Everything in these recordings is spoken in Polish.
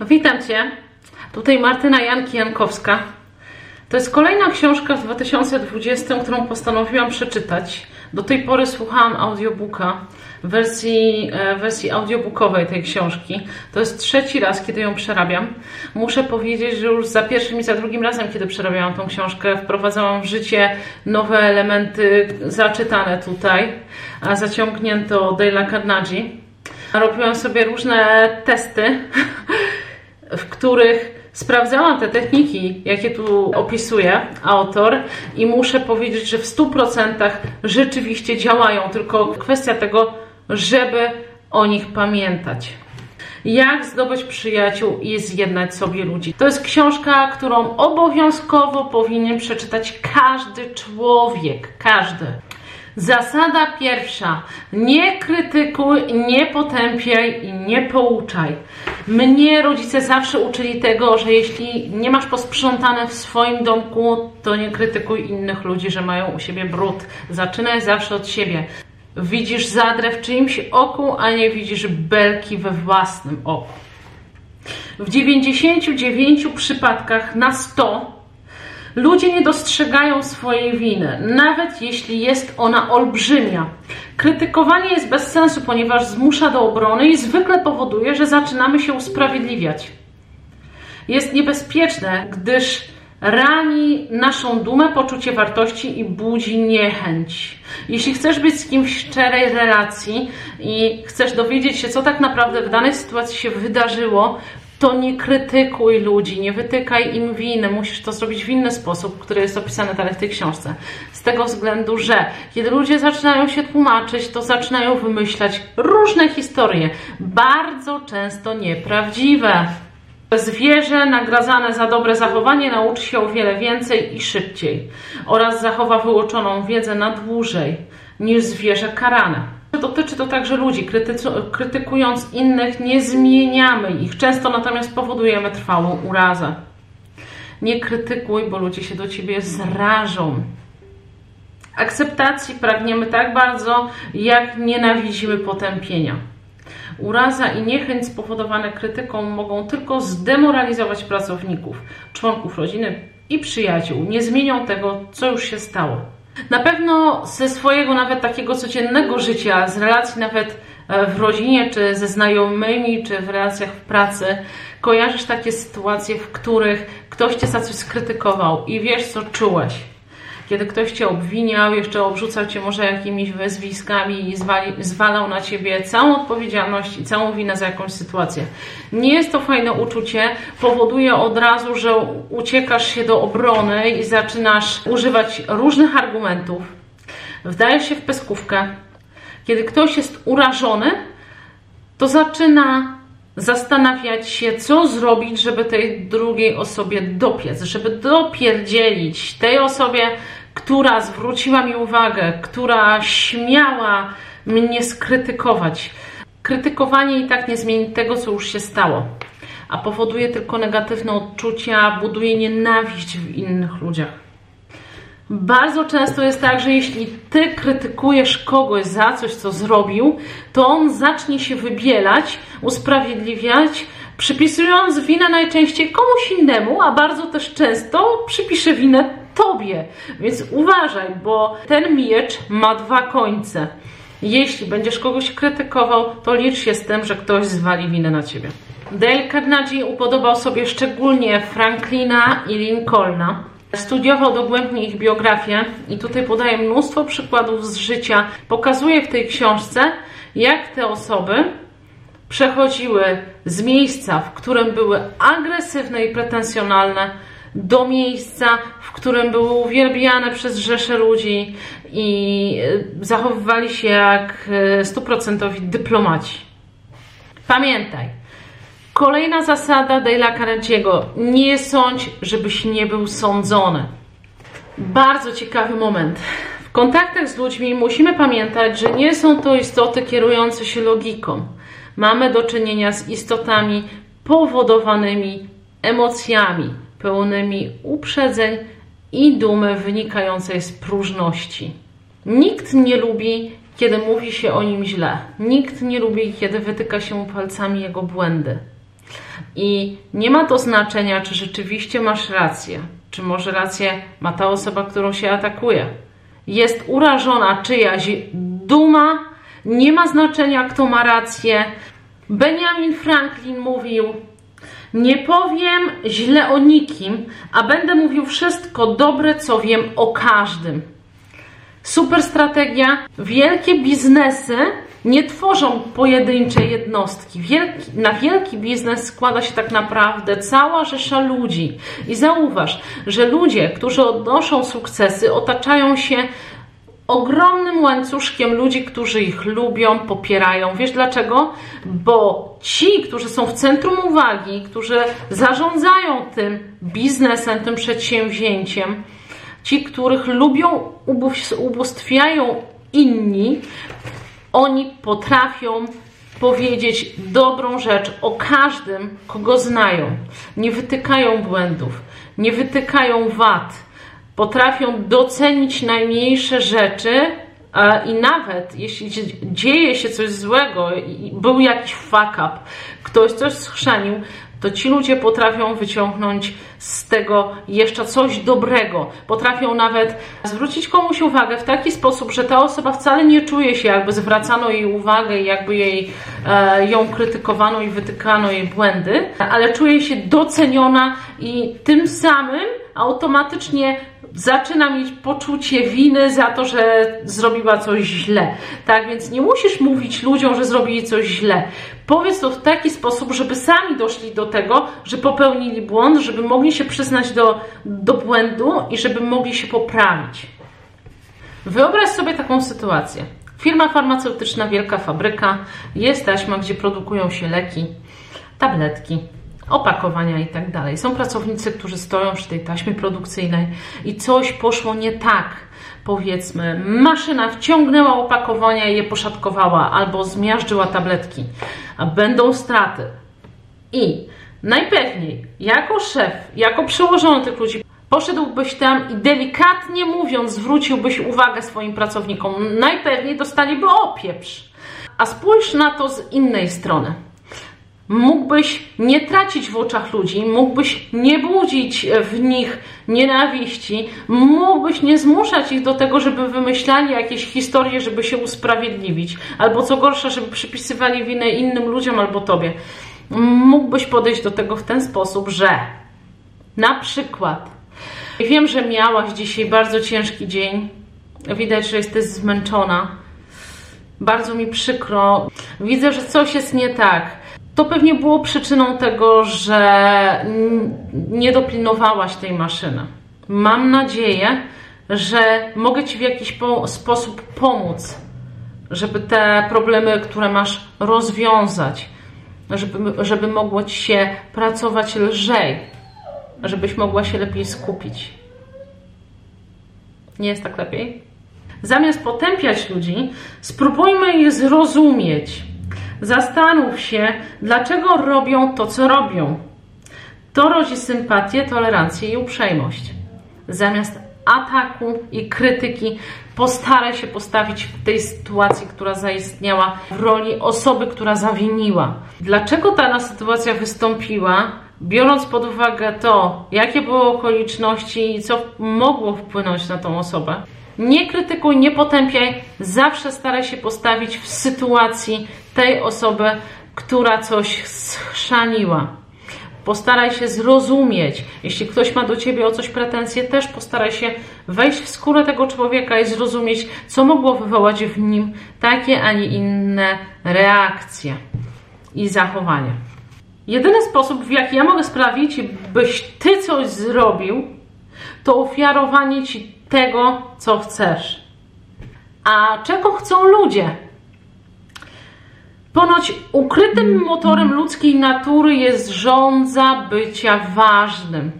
Witam Cię. Tutaj Martyna Janki-Jankowska. To jest kolejna książka w 2020, którą postanowiłam przeczytać. Do tej pory słuchałam audiobooka, wersji, e, wersji audiobookowej tej książki. To jest trzeci raz, kiedy ją przerabiam. Muszę powiedzieć, że już za pierwszym i za drugim razem, kiedy przerabiałam tą książkę, wprowadzałam w życie nowe elementy zaczytane tutaj, a zaciągnięto Dale'a Carnegie. Robiłam sobie różne testy, w których sprawdzałam te techniki, jakie tu opisuje autor i muszę powiedzieć, że w 100% rzeczywiście działają, tylko kwestia tego, żeby o nich pamiętać. Jak zdobyć przyjaciół i zjednać sobie ludzi. To jest książka, którą obowiązkowo powinien przeczytać każdy człowiek. Każdy. Zasada pierwsza. Nie krytykuj, nie potępiaj i nie pouczaj. Mnie rodzice zawsze uczyli tego, że jeśli nie masz posprzątane w swoim domku, to nie krytykuj innych ludzi, że mają u siebie brud. Zaczynaj zawsze od siebie. Widzisz zadrę w czyimś oku, a nie widzisz belki we własnym oku. W 99 przypadkach na 100 Ludzie nie dostrzegają swojej winy, nawet jeśli jest ona olbrzymia. Krytykowanie jest bez sensu, ponieważ zmusza do obrony i zwykle powoduje, że zaczynamy się usprawiedliwiać. Jest niebezpieczne, gdyż rani naszą dumę, poczucie wartości i budzi niechęć. Jeśli chcesz być z kimś w szczerej relacji i chcesz dowiedzieć się, co tak naprawdę w danej sytuacji się wydarzyło, to nie krytykuj ludzi, nie wytykaj im winy. Musisz to zrobić w inny sposób, który jest opisany dalej w tej książce. Z tego względu, że kiedy ludzie zaczynają się tłumaczyć, to zaczynają wymyślać różne historie, bardzo często nieprawdziwe. Zwierzę nagradzane za dobre zachowanie nauczy się o wiele więcej i szybciej oraz zachowa wyuczoną wiedzę na dłużej niż zwierzę karane. Dotyczy to także ludzi. krytykując innych, nie zmieniamy ich. Często natomiast powodujemy trwałą urazę. Nie krytykuj, bo ludzie się do ciebie zrażą. Akceptacji pragniemy tak bardzo, jak nienawidzimy potępienia. Uraza i niechęć spowodowane krytyką mogą tylko zdemoralizować pracowników, członków rodziny i przyjaciół. Nie zmienią tego, co już się stało. Na pewno ze swojego nawet takiego codziennego życia, z relacji nawet e, w rodzinie, czy ze znajomymi, czy w relacjach w pracy, kojarzysz takie sytuacje, w których ktoś cię za coś skrytykował i wiesz, co czułeś kiedy ktoś cię obwiniał, jeszcze obrzucał cię może jakimiś wezwiskami i zwali, zwalał na ciebie całą odpowiedzialność i całą winę za jakąś sytuację. Nie jest to fajne uczucie, powoduje od razu, że uciekasz się do obrony i zaczynasz używać różnych argumentów. Wdajesz się w peskówkę. Kiedy ktoś jest urażony, to zaczyna zastanawiać się, co zrobić, żeby tej drugiej osobie dopiec, żeby dopierdzielić tej osobie, która zwróciła mi uwagę, która śmiała mnie skrytykować. Krytykowanie i tak nie zmieni tego, co już się stało, a powoduje tylko negatywne odczucia, buduje nienawiść w innych ludziach. Bardzo często jest tak, że jeśli ty krytykujesz kogoś za coś, co zrobił, to on zacznie się wybielać, usprawiedliwiać, przypisując winę najczęściej komuś innemu, a bardzo też często przypisze winę tobie. Więc uważaj, bo ten miecz ma dwa końce. Jeśli będziesz kogoś krytykował, to licz się z tym, że ktoś zwali winę na ciebie. Dale Carnegie upodobał sobie szczególnie Franklina i Lincolna. Studiował dogłębnie ich biografię i tutaj podaje mnóstwo przykładów z życia. Pokazuje w tej książce, jak te osoby przechodziły z miejsca, w którym były agresywne i pretensjonalne, do miejsca, w którym były uwielbiane przez rzesze ludzi i e, zachowywali się jak e, stuprocentowi dyplomaci. Pamiętaj, kolejna zasada Dale'a Carnegie'ego: nie sądź, żebyś nie był sądzony. Bardzo ciekawy moment. W kontaktach z ludźmi musimy pamiętać, że nie są to istoty kierujące się logiką. Mamy do czynienia z istotami powodowanymi emocjami, pełnymi uprzedzeń i dumy wynikającej z próżności. Nikt nie lubi, kiedy mówi się o nim źle. Nikt nie lubi, kiedy wytyka się palcami jego błędy. I nie ma to znaczenia, czy rzeczywiście masz rację, czy może rację ma ta osoba, którą się atakuje. Jest urażona czyjaś duma, nie ma znaczenia, kto ma rację. Benjamin Franklin mówił: Nie powiem źle o nikim, a będę mówił wszystko dobre, co wiem o każdym. Super strategia. Wielkie biznesy nie tworzą pojedyncze jednostki. Wielki, na wielki biznes składa się tak naprawdę cała rzesza ludzi. I zauważ, że ludzie, którzy odnoszą sukcesy, otaczają się ogromnym łańcuszkiem ludzi, którzy ich lubią, popierają. Wiesz dlaczego? Bo ci, którzy są w centrum uwagi, którzy zarządzają tym biznesem, tym przedsięwzięciem, ci, których lubią, ubóstwiają inni, oni potrafią powiedzieć dobrą rzecz o każdym, kogo znają. Nie wytykają błędów, nie wytykają wad potrafią docenić najmniejsze rzeczy i nawet jeśli dzieje się coś złego, był jakiś fuck up, ktoś coś schrzanił, to ci ludzie potrafią wyciągnąć z tego jeszcze coś dobrego. Potrafią nawet zwrócić komuś uwagę w taki sposób, że ta osoba wcale nie czuje się, jakby zwracano jej uwagę i jakby jej, e, ją krytykowano i wytykano jej błędy, ale czuje się doceniona i tym samym automatycznie zaczyna mieć poczucie winy za to, że zrobiła coś źle. Tak więc nie musisz mówić ludziom, że zrobili coś źle. Powiedz to w taki sposób, żeby sami doszli do tego, że popełnili błąd, żeby mogli się przyznać do, do błędu i żeby mogli się poprawić. Wyobraź sobie taką sytuację. Firma farmaceutyczna, wielka fabryka, jest taśma, gdzie produkują się leki, tabletki, opakowania i tak dalej. Są pracownicy, którzy stoją przy tej taśmie produkcyjnej i coś poszło nie tak. Powiedzmy, maszyna wciągnęła opakowania i je poszatkowała albo zmiażdżyła tabletki, a będą straty. I najpewniej, jako szef, jako przełożony tych ludzi, poszedłbyś tam i delikatnie mówiąc, zwróciłbyś uwagę swoim pracownikom. Najpewniej dostaliby opieprz. A spójrz na to z innej strony mógłbyś nie tracić w oczach ludzi, mógłbyś nie budzić w nich nienawiści, mógłbyś nie zmuszać ich do tego, żeby wymyślali jakieś historie, żeby się usprawiedliwić, albo co gorsza, żeby przypisywali winę innym ludziom albo tobie. Mógłbyś podejść do tego w ten sposób, że na przykład wiem, że miałaś dzisiaj bardzo ciężki dzień, widać, że jesteś zmęczona. Bardzo mi przykro. Widzę, że coś jest nie tak to pewnie było przyczyną tego, że nie dopilnowałaś tej maszyny. Mam nadzieję, że mogę Ci w jakiś po sposób pomóc, żeby te problemy, które masz, rozwiązać, żeby, żeby mogło Ci się pracować lżej, żebyś mogła się lepiej skupić. Nie jest tak lepiej? Zamiast potępiać ludzi, spróbujmy je zrozumieć Zastanów się, dlaczego robią to, co robią. To rodzi sympatię, tolerancję i uprzejmość. Zamiast ataku i krytyki, postaraj się postawić w tej sytuacji, która zaistniała, w roli osoby, która zawiniła. Dlaczego ta sytuacja wystąpiła? Biorąc pod uwagę to, jakie były okoliczności i co mogło wpłynąć na tą osobę, nie krytykuj, nie potępiaj, zawsze staraj się postawić w sytuacji tej osoby, która coś schrzaniła. Postaraj się zrozumieć. Jeśli ktoś ma do ciebie o coś pretensje, też postaraj się wejść w skórę tego człowieka i zrozumieć, co mogło wywołać w nim takie, a nie inne reakcje i zachowania. Jedyny sposób, w jaki ja mogę sprawić, byś ty coś zrobił, to ofiarowanie ci tego, co chcesz. A czego chcą ludzie? Ponoć ukrytym motorem ludzkiej natury jest żądza bycia ważnym.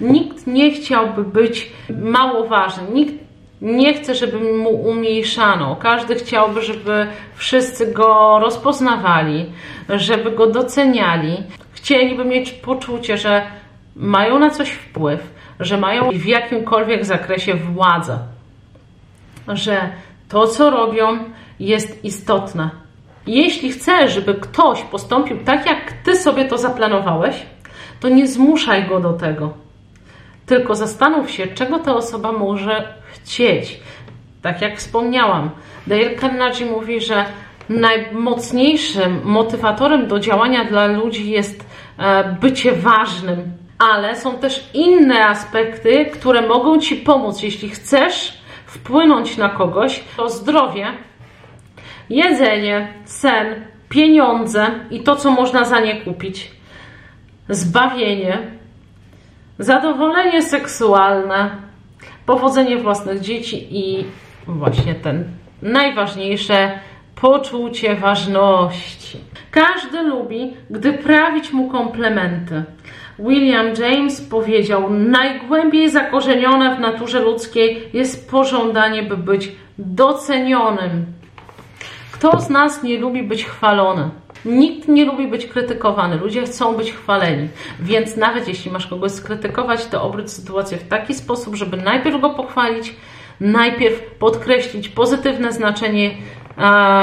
Nikt nie chciałby być mało ważny. Nikt nie chce, żeby mu umniejszano. Każdy chciałby, żeby wszyscy go rozpoznawali, żeby go doceniali. Chcieliby mieć poczucie, że mają na coś wpływ, że mają w jakimkolwiek zakresie władzę, że to, co robią, jest istotne Jeśli chcesz, żeby ktoś postąpił tak, jak ty sobie to zaplanowałeś, to nie zmuszaj go do tego. Tylko zastanów się, czego ta osoba może chcieć. Tak jak wspomniałam, Dale Carnegie mówi, że najmocniejszym motywatorem do działania dla ludzi jest e, bycie ważnym, ale są też inne aspekty, które mogą ci pomóc, jeśli chcesz wpłynąć na kogoś, to zdrowie, jedzenie, sen, pieniądze i to, co można za nie kupić, zbawienie, zadowolenie seksualne, powodzenie własnych dzieci i właśnie ten najważniejsze poczucie ważności. Każdy lubi, gdy prawić mu komplementy. William James powiedział: Najgłębiej zakorzenione w naturze ludzkiej jest pożądanie, by być docenionym. Kto z nas nie lubi być chwalony? Nikt nie lubi być krytykowany. Ludzie chcą być chwaleni. Więc nawet jeśli masz kogoś skrytykować, to obróć sytuację w taki sposób, żeby najpierw go pochwalić, najpierw podkreślić pozytywne znaczenie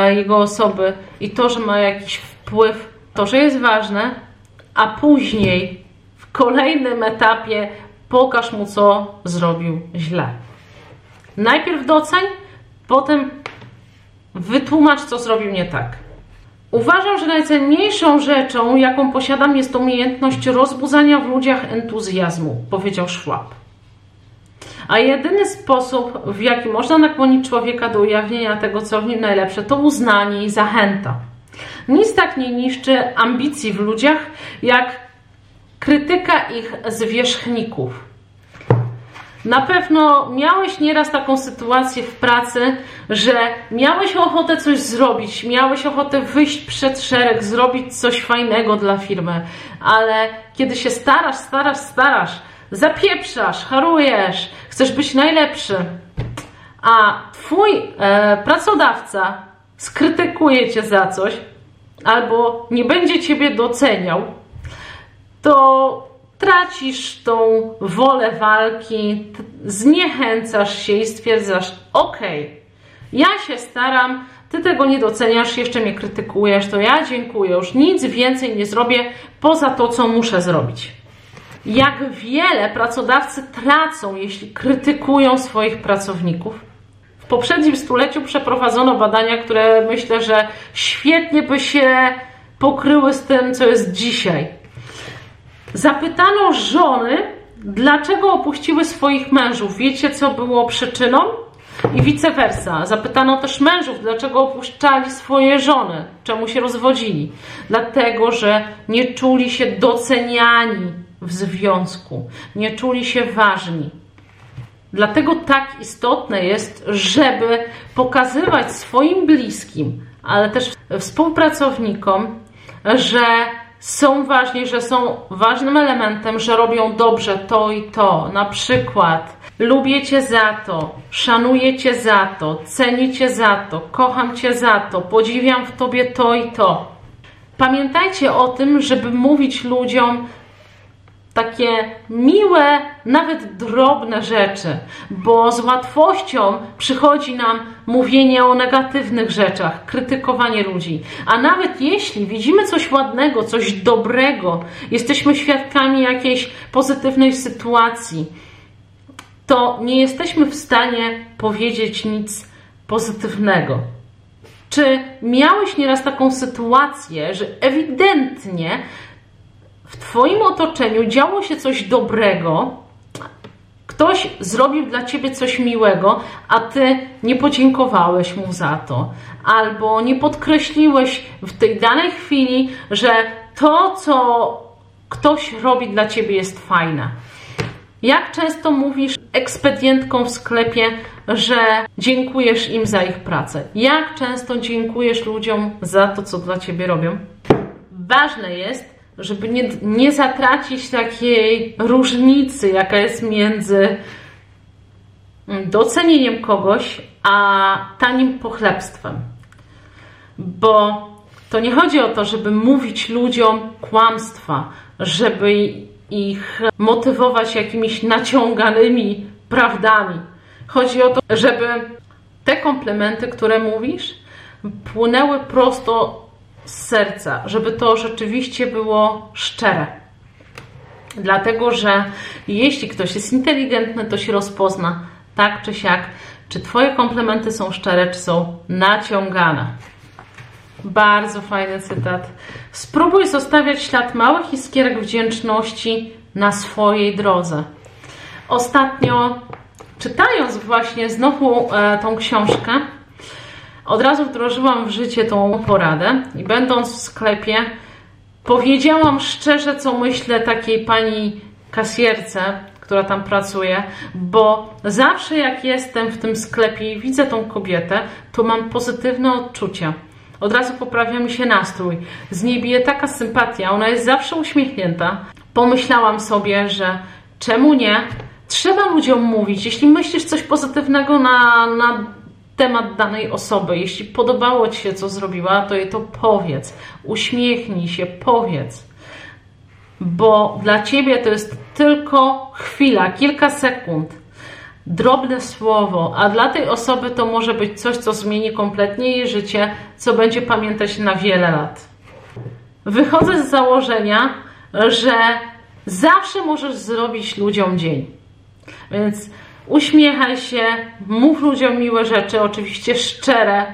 jego osoby i to, że ma jakiś wpływ, to, że jest ważne, a później w kolejnym etapie pokaż mu, co zrobił źle. Najpierw doceń, potem wytłumacz, co zrobił nie tak. Uważam, że najcenniejszą rzeczą, jaką posiadam, jest umiejętność rozbudzania w ludziach entuzjazmu, powiedział Schwab. A jedyny sposób, w jaki można nakłonić człowieka do ujawnienia tego, co w nim najlepsze, to uznanie i zachęta. Nic tak nie niszczy ambicji w ludziach, jak krytyka ich zwierzchników. Na pewno miałeś nieraz taką sytuację w pracy, że miałeś ochotę coś zrobić, miałeś ochotę wyjść przed szereg, zrobić coś fajnego dla firmy, ale kiedy się starasz, starasz, starasz, zapieprzasz, harujesz, chcesz być najlepszy, a twój e, pracodawca skrytykuje cię za coś albo nie będzie ciebie doceniał, to tracisz tą wolę walki, zniechęcasz się i stwierdzasz: OK, ja się staram, ty tego nie doceniasz, jeszcze mnie krytykujesz, to ja dziękuję, już nic więcej nie zrobię poza to, co muszę zrobić. Jak wiele pracodawcy tracą, jeśli krytykują swoich pracowników. W poprzednim stuleciu przeprowadzono badania, które myślę, że świetnie by się pokryły z tym, co jest dzisiaj Zapytano żony, dlaczego opuściły swoich mężów. Wiecie, co było przyczyną? I vice versa. Zapytano też mężów, dlaczego opuszczali swoje żony, czemu się rozwodzili. Dlatego, że nie czuli się doceniani w związku, nie czuli się ważni. Dlatego tak istotne jest, żeby pokazywać swoim bliskim, ale też współpracownikom, że są ważni, że są ważnym elementem, że robią dobrze to i to. Na przykład lubię Cię za to, szanuję Cię za to, cenię Cię za to, kocham Cię za to, podziwiam w Tobie to i to. Pamiętajcie o tym, żeby mówić ludziom takie miłe, nawet drobne rzeczy, bo z łatwością przychodzi nam mówienie o negatywnych rzeczach, krytykowanie ludzi. A nawet jeśli widzimy coś ładnego, coś dobrego, jesteśmy świadkami jakiejś pozytywnej sytuacji, to nie jesteśmy w stanie powiedzieć nic pozytywnego. Czy miałeś nieraz taką sytuację, że ewidentnie w Twoim otoczeniu działo się coś dobrego, ktoś zrobił dla Ciebie coś miłego, a Ty nie podziękowałeś mu za to, albo nie podkreśliłeś w tej danej chwili, że to, co ktoś robi dla Ciebie jest fajne. Jak często mówisz ekspedientkom w sklepie, że dziękujesz im za ich pracę? Jak często dziękujesz ludziom za to, co dla Ciebie robią? Ważne jest, żeby nie, nie zatracić takiej różnicy, jaka jest między docenieniem kogoś, a tanim pochlebstwem. Bo to nie chodzi o to, żeby mówić ludziom kłamstwa, żeby ich motywować jakimiś naciąganymi prawdami. Chodzi o to, żeby te komplementy, które mówisz, płynęły prosto z serca, żeby to rzeczywiście było szczere. Dlatego, że jeśli ktoś jest inteligentny, to się rozpozna tak czy siak, czy Twoje komplementy są szczere, czy są naciągane. Bardzo fajny cytat. Spróbuj zostawiać ślad małych iskierek wdzięczności na swojej drodze. Ostatnio, czytając właśnie znowu e, tą książkę, od razu wdrożyłam w życie tą poradę i będąc w sklepie, powiedziałam szczerze, co myślę takiej pani kasjerce, która tam pracuje, bo zawsze jak jestem w tym sklepie i widzę tą kobietę, to mam pozytywne odczucia. Od razu poprawia mi się nastrój. Z niej bije taka sympatia, ona jest zawsze uśmiechnięta. Pomyślałam sobie, że czemu nie? Trzeba ludziom mówić. Jeśli myślisz coś pozytywnego na, na temat danej osoby, jeśli podobało Ci się, co zrobiła, to jej to powiedz. Uśmiechnij się, powiedz. Bo dla Ciebie to jest tylko chwila, kilka sekund, drobne słowo, a dla tej osoby to może być coś, co zmieni kompletnie jej życie, co będzie pamiętać na wiele lat. Wychodzę z założenia, że zawsze możesz zrobić ludziom dzień. Więc uśmiechaj się, mów ludziom miłe rzeczy, oczywiście szczere.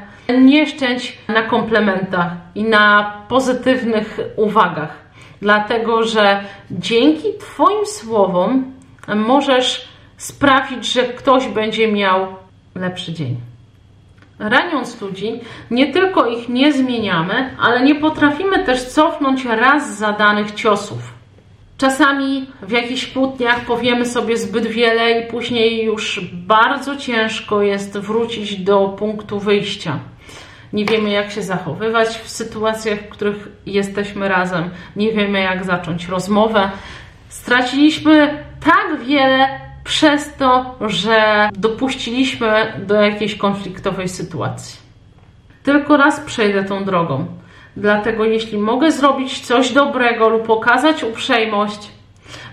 Nie szczędź na komplementach i na pozytywnych uwagach, dlatego że dzięki Twoim słowom możesz sprawić, że ktoś będzie miał lepszy dzień. Raniąc ludzi, nie tylko ich nie zmieniamy, ale nie potrafimy też cofnąć raz zadanych ciosów. Czasami w jakichś kłótniach powiemy sobie zbyt wiele i później już bardzo ciężko jest wrócić do punktu wyjścia. Nie wiemy, jak się zachowywać w sytuacjach, w których jesteśmy razem, nie wiemy, jak zacząć rozmowę. Straciliśmy tak wiele przez to, że dopuściliśmy do jakiejś konfliktowej sytuacji. Tylko raz przejdę tą drogą. Dlatego, jeśli mogę zrobić coś dobrego lub okazać uprzejmość,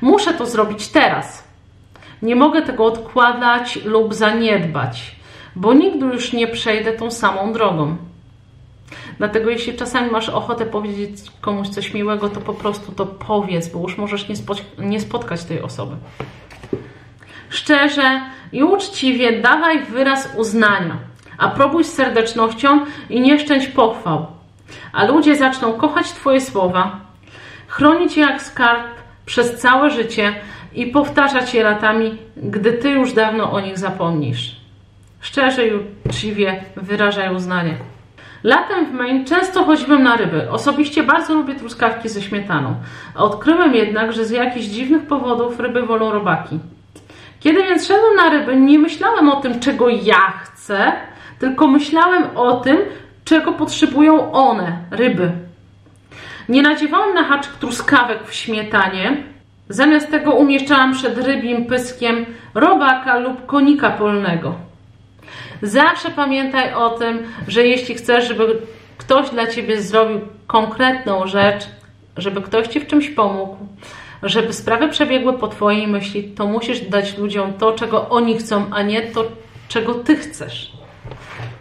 muszę to zrobić teraz. Nie mogę tego odkładać lub zaniedbać, bo nigdy już nie przejdę tą samą drogą. Dlatego, jeśli czasami masz ochotę powiedzieć komuś coś miłego, to po prostu to powiedz, bo już możesz nie, nie spotkać tej osoby. Szczerze i uczciwie dawaj wyraz uznania, a próbuj z serdecznością i nie szczęść pochwał a ludzie zaczną kochać Twoje słowa, chronić je jak skarb przez całe życie i powtarzać je latami, gdy Ty już dawno o nich zapomnisz. Szczerze i uczciwie wyrażaj uznanie. Latem w Maine często chodziłem na ryby. Osobiście bardzo lubię truskawki ze śmietaną. Odkryłem jednak, że z jakichś dziwnych powodów ryby wolą robaki. Kiedy więc szedłem na ryby, nie myślałem o tym, czego ja chcę, tylko myślałem o tym, czego potrzebują one, ryby. Nie nadziewałam na haczyk truskawek w śmietanie. Zamiast tego umieszczałam przed rybim pyskiem robaka lub konika polnego. Zawsze pamiętaj o tym, że jeśli chcesz, żeby ktoś dla ciebie zrobił konkretną rzecz, żeby ktoś ci w czymś pomógł, żeby sprawy przebiegły po twojej myśli, to musisz dać ludziom to, czego oni chcą, a nie to, czego ty chcesz.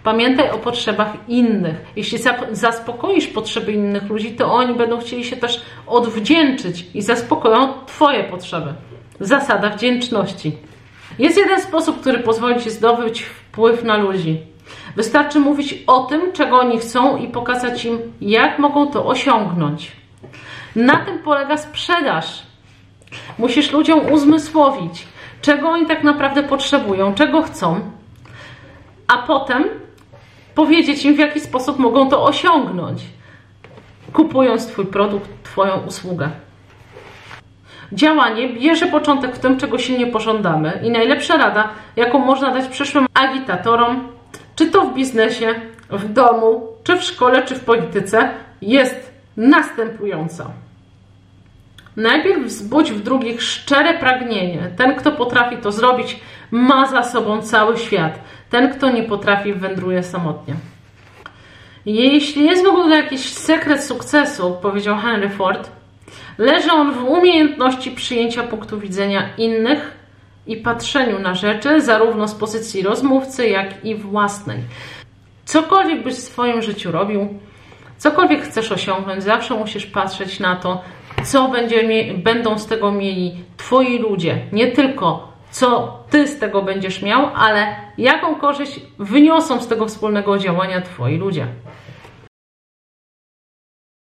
Pamiętaj o potrzebach innych. Jeśli zaspokoisz potrzeby innych ludzi, to oni będą chcieli się też odwdzięczyć i zaspokoją Twoje potrzeby. Zasada wdzięczności. Jest jeden sposób, który pozwoli Ci zdobyć wpływ na ludzi. Wystarczy mówić o tym, czego oni chcą i pokazać im, jak mogą to osiągnąć. Na tym polega sprzedaż. Musisz ludziom uzmysłowić, czego oni tak naprawdę potrzebują, czego chcą, a potem powiedzieć im, w jaki sposób mogą to osiągnąć, kupując Twój produkt, Twoją usługę. Działanie bierze początek w tym, czego silnie pożądamy, i najlepsza rada, jaką można dać przyszłym agitatorom, czy to w biznesie, w domu, czy w szkole, czy w polityce, jest następująca. Najpierw wzbudź w drugich szczere pragnienie. Ten, kto potrafi to zrobić, ma za sobą cały świat. Ten, kto nie potrafi, wędruje samotnie. Jeśli jest w ogóle jakiś sekret sukcesu, powiedział Henry Ford, leży on w umiejętności przyjęcia punktu widzenia innych i patrzeniu na rzeczy, zarówno z pozycji rozmówcy, jak i własnej. Cokolwiek byś w swoim życiu robił, cokolwiek chcesz osiągnąć, zawsze musisz patrzeć na to, co będzie, będą z tego mieli Twoi ludzie. Nie tylko co Ty z tego będziesz miał, ale jaką korzyść wyniosą z tego wspólnego działania Twoi ludzie.